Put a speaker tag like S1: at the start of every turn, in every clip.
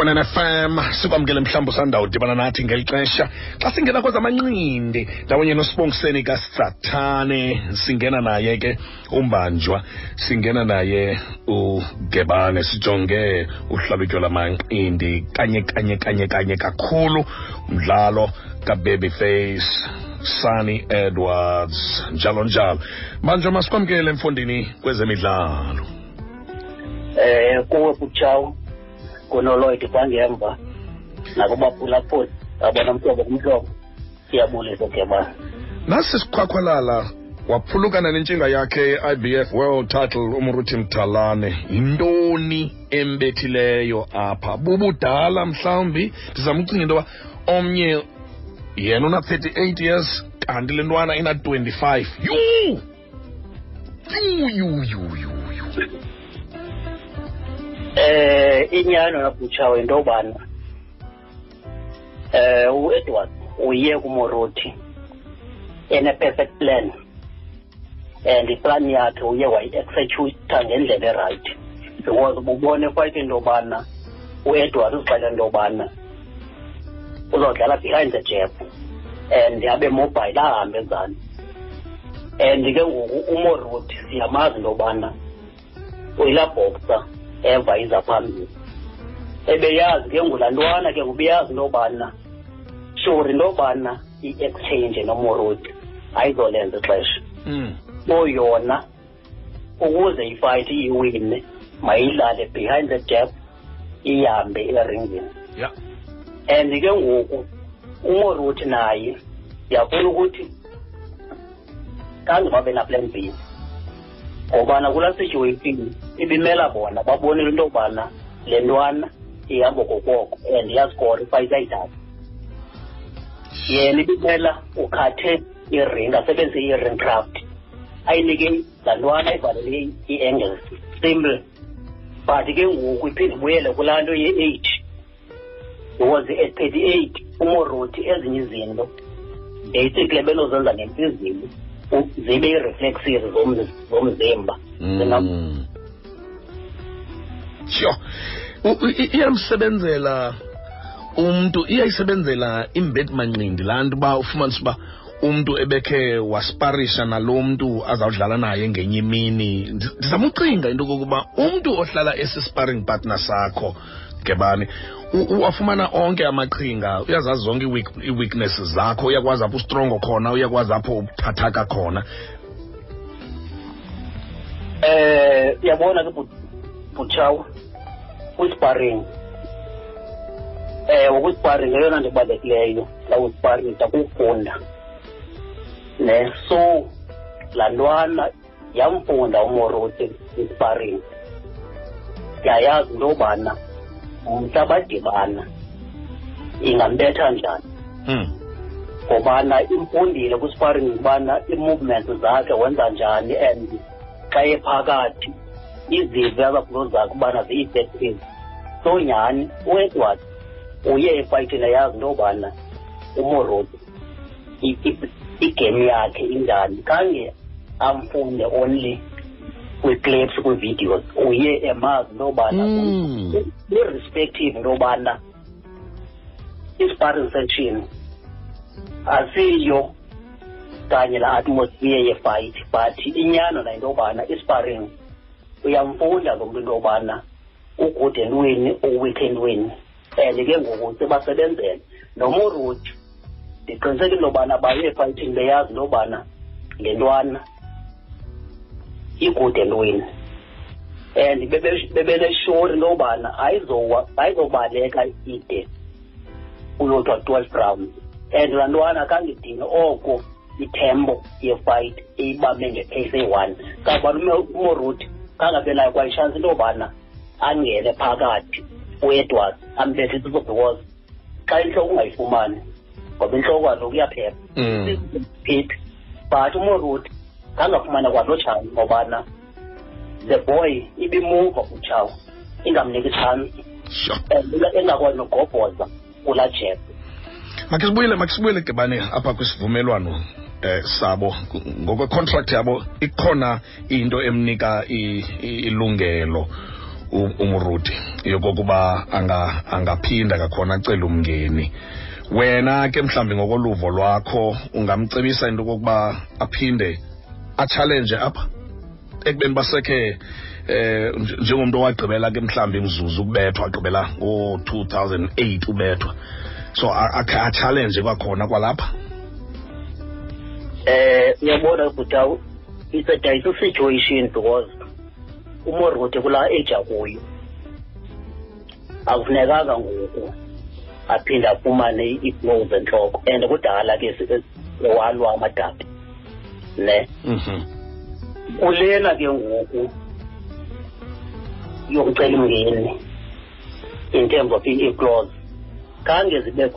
S1: kwanene fm sikwamkele mhlawumbi usanda udibana nathi ngeli xesha. Xa singena kwezamanqindi ndawonye nosibongiseni kasathane singena naye ke umbanjwa singena naye ugebane sijonge uhlalutyo lamanqindi kanye kanye kanye kanye kakhulu umdlalo kababyface sunny edwards njalo njalo. Manje masikwamkele emfundini kwezemidlalo.
S2: Eh kuwe kutshawu kunoloyd kwangemva. Nakubaphulaphuli abona mhlobo kumhlobo siyabulisa gebana
S1: nasi sikhwakhwalala waphulukana nentshinga yakhe ye-ibf world title umruti mthalane. Yintoni embethileyo apha? Bubudala mhlawumbi. Ndizama ucinga into yoba omnye yena una-38 years kanti le ntwana ina-25 yuu yu yu yu yu yu
S2: eh inyano nabutshawo into yobana eh uedward uye kumoroti ene-perfect plan and iplan yakhe uye wayi-executa ngendlela erayithi because ububone kwayithi into yobana uedward uzixelela into yobana uzawudlala behind the jab and abe mobile ahambe ezani and ke ngoku umoroti siyamazi into uyilaa eva iza phambili. Ebeyazi ke ngulaa ntwana ke ngubeyazi into yobana sure into yobana i-exchange nomoroti ayizolenza ixesha.
S1: Mm.
S2: so yona ukuze ifayithi iyiwine mayidlale behind the gap ihambe eringini.
S1: Yeah
S2: and ke ngoku umoroti naye ndiyafuna ukuthi kange babe b ngobana kulaa situation ibimela bona babonile into yobana le ntwana ihamba kokoko and iyasikora ifight yena ibimela ukhathe iring asebenzise i-ring craft. Ayinike laa ntwana ivalele i-angles simple. But ke ngoku iphinde ibuyele kulaa nto ye-eight. Because at thirty eight umoroti ezinye izinto. Basically benozenza ngentliziyo u- zibe ii-reflexes zomz- zomzimba
S1: i- iyamsebenzela umntu iyayisebenzela imbeti manqindi laa nto uba ufumanise uba umntu ebekhe wasparisha nalo mntu azawudlala naye ngenye imini Ndi- ndizama ucinga into kokuba umntu ohlala esi-sparring partner sakho gebani. Wafumana onke amaqhinga. Uyazazi zonke ii-weak- ii-weaknesses zakho. Uyakwazi apho ustrongo khona uyakwazi apho ubuthathaka khona.
S2: Eh uyabona ke butshawa kwisparing eh ukwisparing eyona nto ibalulekileyo xa usparinga kufunda ne so laa ntwana yamfunda umoroti isparing yayazi into yobana mhla badibana ingambetha njani?
S1: Mm.
S2: ngobana imfundile kwisparing ubana ii-movements zakhe wenza njani and xa ephakathi izive azafuno zakhe ubana ziyi-effective so nyhani? Uedward uye efayithini eyazi into yobana umoroti igame yakhe injani khange amfunde only kwii-clips kwii-videos uye emazi into yobana
S1: Mm.
S2: irrespective into yobana i-sparring section asiyo kanye la atmosphere yefight but inyano na into yobana isparing uyamfunda lo mntu into yobana ugood entweni uweak entweni and ke ngoku sebasebenzela nomoroti ndiqiniseke into yobana baye efayithini beyazi into yobana le ntwana entweni and bebe- bebeneshori into yobana ayizowa- ayizobaleka ide uyodwa twelve rounds. And laa ntwana kangidingi oko itempo yefight eyibambe ngepace eyi-one kabana umoruti kangabe nayo kwayitshansi into yobana angene phakathi uedward ambethe isiso because xa intloko ungayifumani ngoba intloko kaloku iyaphepha
S1: Mm.
S2: pit but umoruti kangafumana kwanotshani ngobana the boy ibimuva utshawo ingamniki
S1: sure.
S2: And engakwazi nogobhoza kulaa jeb
S1: makhe sibuyele makhe sibuyele gebane apha kwisivumelwano eh sabo. Ngokwe contract yabo ikhona into emnika ilungelo u- umrudi yokokuba anga angaphinda kakhona acele umngeni. Wena ke mhlawumbi ngokoluvo lwakho ungamcebisa into okokuba aphinde atshalenje apha ekubeni basekhe eh nj- njengomntu owagqibela ke mhlawumbi imzuzu ukubethwa agqibela ngo-2008 ubethwa. So akhe atshalenje kwakhona kwalapha?
S2: Eh uyabona bhuta it's a dicey situation because umorote kulaa age akuyo akufunekanga ngoku aphinde afumane ii-blows entloko and kudala ke ewalwa amadabi ne?
S1: Mhm.
S2: Kulena ke ngoku yokucela umngeni in terms of i-clause. Khange zibe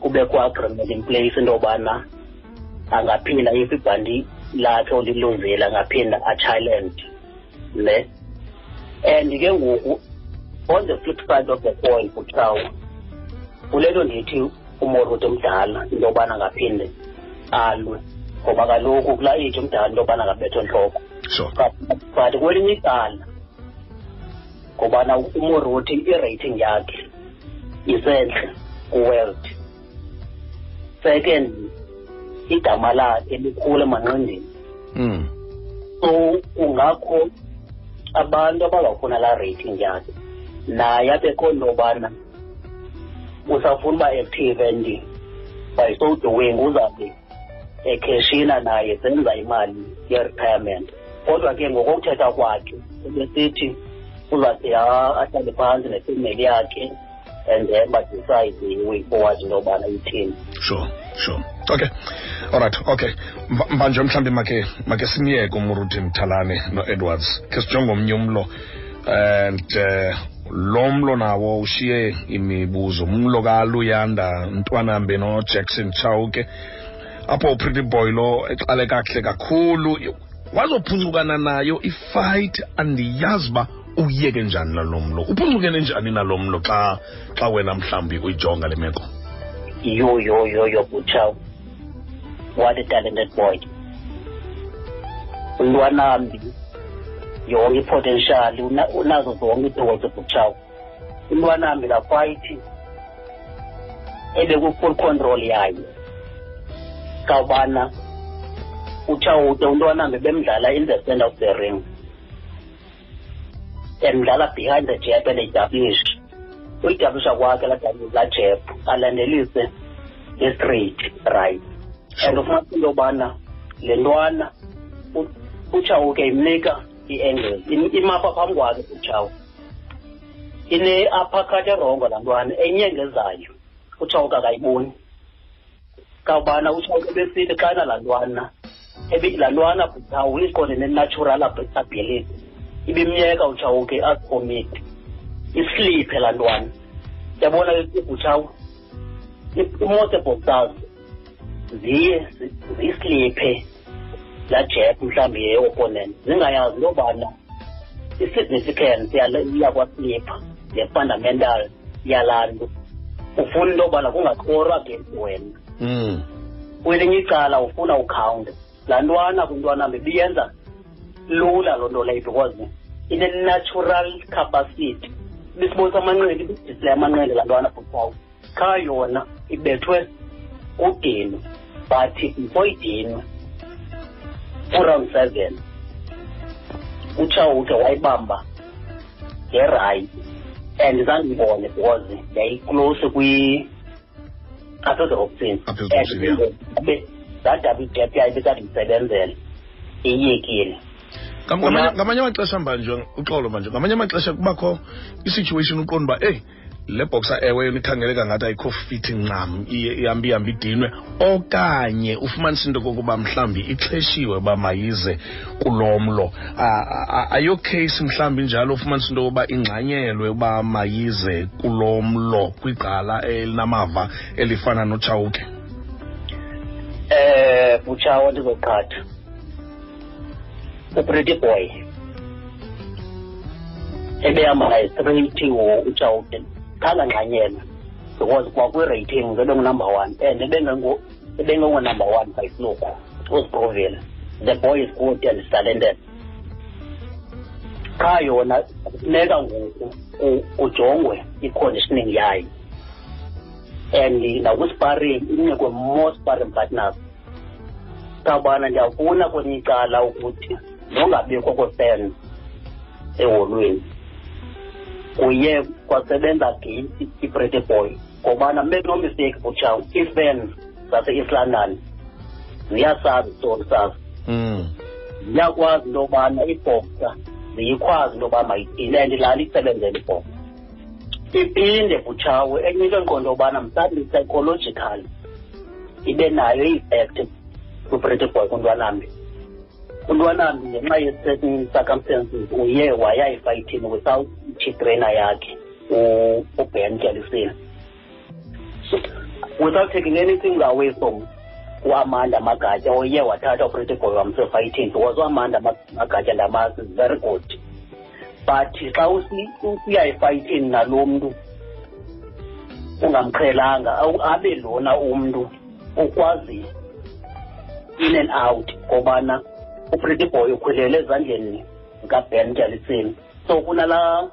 S2: kubekho agreement in place into yobana angaphinda if ibhandi lakhe oliluzela angaphinda achallenge ne? And ke ngoku on the flip side of the coin kuthiwa kule nto ndithi umoroto omdala into yobana angaphinde alwe. Ngoba kaloku kulaa age omdala into yobana angabethwa entloko
S1: sure.
S2: But kwelinye icala ngobana umorothi i-rating yakhe isentle kuworld. Second igama lakhe likhulu emanqindini
S1: mm
S2: so kungakho abantu abazawufuna laa rating yakhe naye abekho ntobana usafuna uba active and by so doing uzawube ekheshina naye senza imali ye-retirement. Kodwa ke ngokokuthetha kwakhe ebesithi uzawuthi ahlale phantsi nefemeli yakhe and then badecide i-way forward into yobana ithini.
S1: Sure sure. Okay. Alright okay. Mvanje mhlawumbi make make simyeke umruti mthalane no-edwards khe sijonge omnye umlo and uh, lo mlo nawo ushiye imibuzo. Umlo kaluyanda ntwanambe nojackson chauke. Apho upretty boy lo eqale kakuhle kakhulu. Wazophuncukana nayo ifight andiyazi uba uyeke njani nalo mlo. Uphuncukene njani nalo mlo xa xa wena mhlawumbi uyijonga le meko?
S2: Yo yo yo yo butsha what a talented boy. Ulwanambi. Yonke i-potential unazo zonke iidozi butchaw ulwanambi la fight ebeku-full control yayo kawubana utshawute ulwanambi bemdlala in the center of the ring. Emdlala behind the jab and eyitablisha uyidablisha kwakhe laa jab alandelise i-straight right. And ufuna into yobana le ntwana u- utshawuke imnika i-angles Im- imapha phambi kwakhe utshawu ine-uppercut erongo laa ntwana enyengezayo utshawuke akayiboni kawubana utshawuke besithi xana laa ntwana laa ntwana buthawu ikhona ne-natural ab- ability ibimyeka utshawuke azikomiti isliphe laa ntwana yabona ke ibuthawu i-most boxers ziye zi- ziyisliphe laa jab mhlawumbi ye-opponent zingayazi into yobana i-significance yakwaslipha ne-fundamental yalaa nto ufuna into yobana kungaskorwa against wena.
S1: Mm.
S2: kwelinye icala ufuna ukhawunta laa ntwana kwintwana bebiyenza lula loo nto leyo because ine-natural capacity. Bisibonisa amanqindi ibidisplay amanqindi laa ntwana futhawu qha yona ibethwe udino but before idinwe uround seven utshawuke wayibamba ngerayi and zandibone because yayiclose asezokuthini zadaba idepha ibikandisebenzela iyekile
S1: ngamanye amaxesha mbanje uxolo manje ngamanye amaxesha kubakho isituation uqonda uba eyi le boxer ewe yona ikhangeleka ngathi ayikho fithi ncam ihambe ihambe idinwe. Okanye ufumanisa into kokuba mhlawumbi ixheshiwe uba mayize kulomlo. Ayo case mhlawumbi njalo ufumanisa into yokuba ingxanyelwe uba mayize kulomlo kwigqala elinamava elifana notshawuke
S2: eh butshawo ndizoqhatha. Upretty boy. Ebehamba straight utshawuke khanganxanyelwa because kwakwi-ratings ebengunumber one and ebengengo- ebengengo-number one by sloku uziprovile the boy is good and is talented. Qha yona kufuneka ngoku ku- kujongwe i-conditioning yayo. And nakwisparing inikwe more sparring partners. Kabana ndiyafuna kwenye icala ukuthi nongabikho kwefans eholweni kuye kwasebenza geyinst ibrete boy ngobana make no mistake butshaw ii-fans zase-east london. Ziyasazi sori sazi.
S1: Mm.
S2: ziyakwazi into yobana ibhoxa ziyikhwazi into yoba mayithini and lali isebenzela ibhoxa. Iphinde butshawe enye into endiqonda yobana mhlawumbi psychological ibe nayo i-effect kwibrete boy kuntwanambi. Untwanambi ngenxa ye-certain circumstances uye waya efayithini without ichitrainer yakhe u- tyalisile without taking anything away from uamanda magatya oye wathatha ubrete boy wamse because uamanda magatya ndamazi very good. But xa usi- usiya efayithini nalo mntu? Ungamqhelanga abe lona umntu ukwazi in and out ngobana uprety boy ukhwelele ezandleni zikaben jalisini so kunala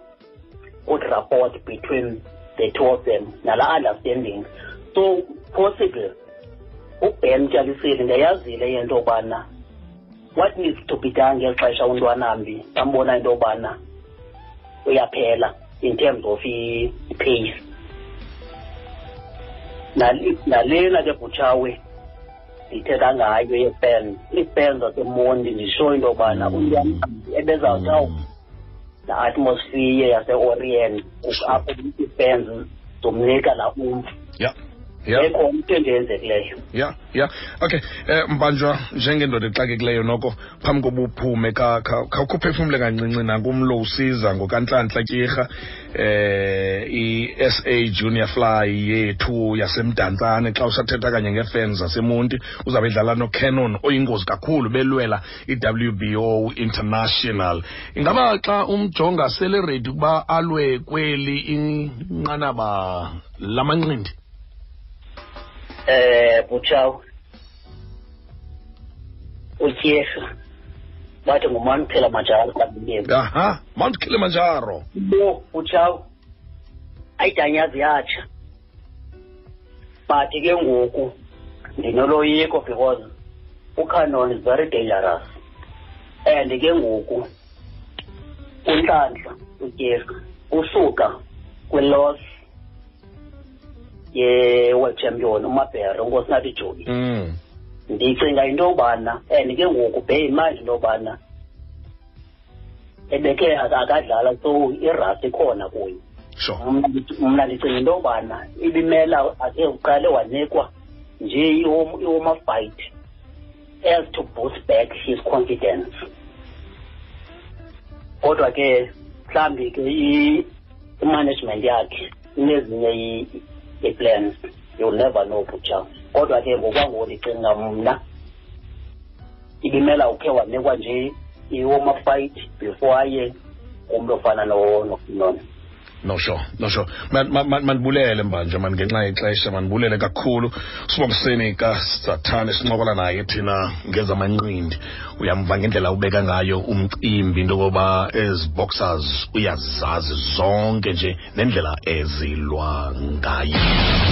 S2: good rapport between the two of them nala understanding. So possible uben jalisile ndiyayazile yento yobana what needs to be done ngeli xesha untwanambi bambona into yobana uyaphela in terms of i-pace nalena ke butshawe ndithetha ngayo yefan iifan zasemondi ndisho into yobana
S1: Mm.
S2: untwanambi ebezawuthawuka
S1: Mm.
S2: atmosphere yase-orient apho ii-fans zomnika la umfu
S1: Yeah. Yeah.
S2: Ekhona into endiyenzekileyo
S1: ya ya. Okay eh mbanjwa njengendoda exakekileyo noko phambi koba uphume kha- kha- khawukhuphefumle kancinci nakumlo usiza ngokantlantla tyirha eh i-SA Junior Fly yethu yasemdantsane. Xa usathetha kanye ngefans zasemonti uzawube edlala noCanon oyingozi kakhulu belwela i-WBO International. Ingaba xa umjonga sele ready ukuba alwe kweli inqanaba lamanqindi
S2: eh butshaw utyesha bathi ngumane kuphela majalo kabileni
S1: aha mount kilimanjaro.
S2: Bo butshaw ayidanyazi yatsha. But ke ngoku ndinoloyiko because ucanon is very dangerous. And ke ngoku unhlanhla utyesha usuka kwi-loss ye-world champion umabhere unkosinathi joyi
S1: mm.
S2: ndicinga into yobana and ke ngoku in mind into yobana ebekhe ak- akadlala so irasi ikhona kuyo
S1: sure.
S2: Mna ndic- mna ndicinga into yobana ibimela ake uqale wanikwa nje i-home fight as to boost back his confidence. Kodwa ke mhlawumbi ke i-management yakhe inezinye ii-plans you'll never know butsha kodwa ke ngokwangoku ndicinga mna ibimela ukhe wanikwa nje i-home fight before aye kumntu ofana no- nofinona
S1: no sure no sure. Man- man- man- mandibulele mbanje mani ngenxa yexesha mandibulele kakhulu. Sibongiseni kasathane sincokola naye thina ngezamanqindi uyamva ngendlela ubeka ngayo umcimbi into yokoba ezi boxers uyazazi zonke nje nendlela ezilwa ngayo.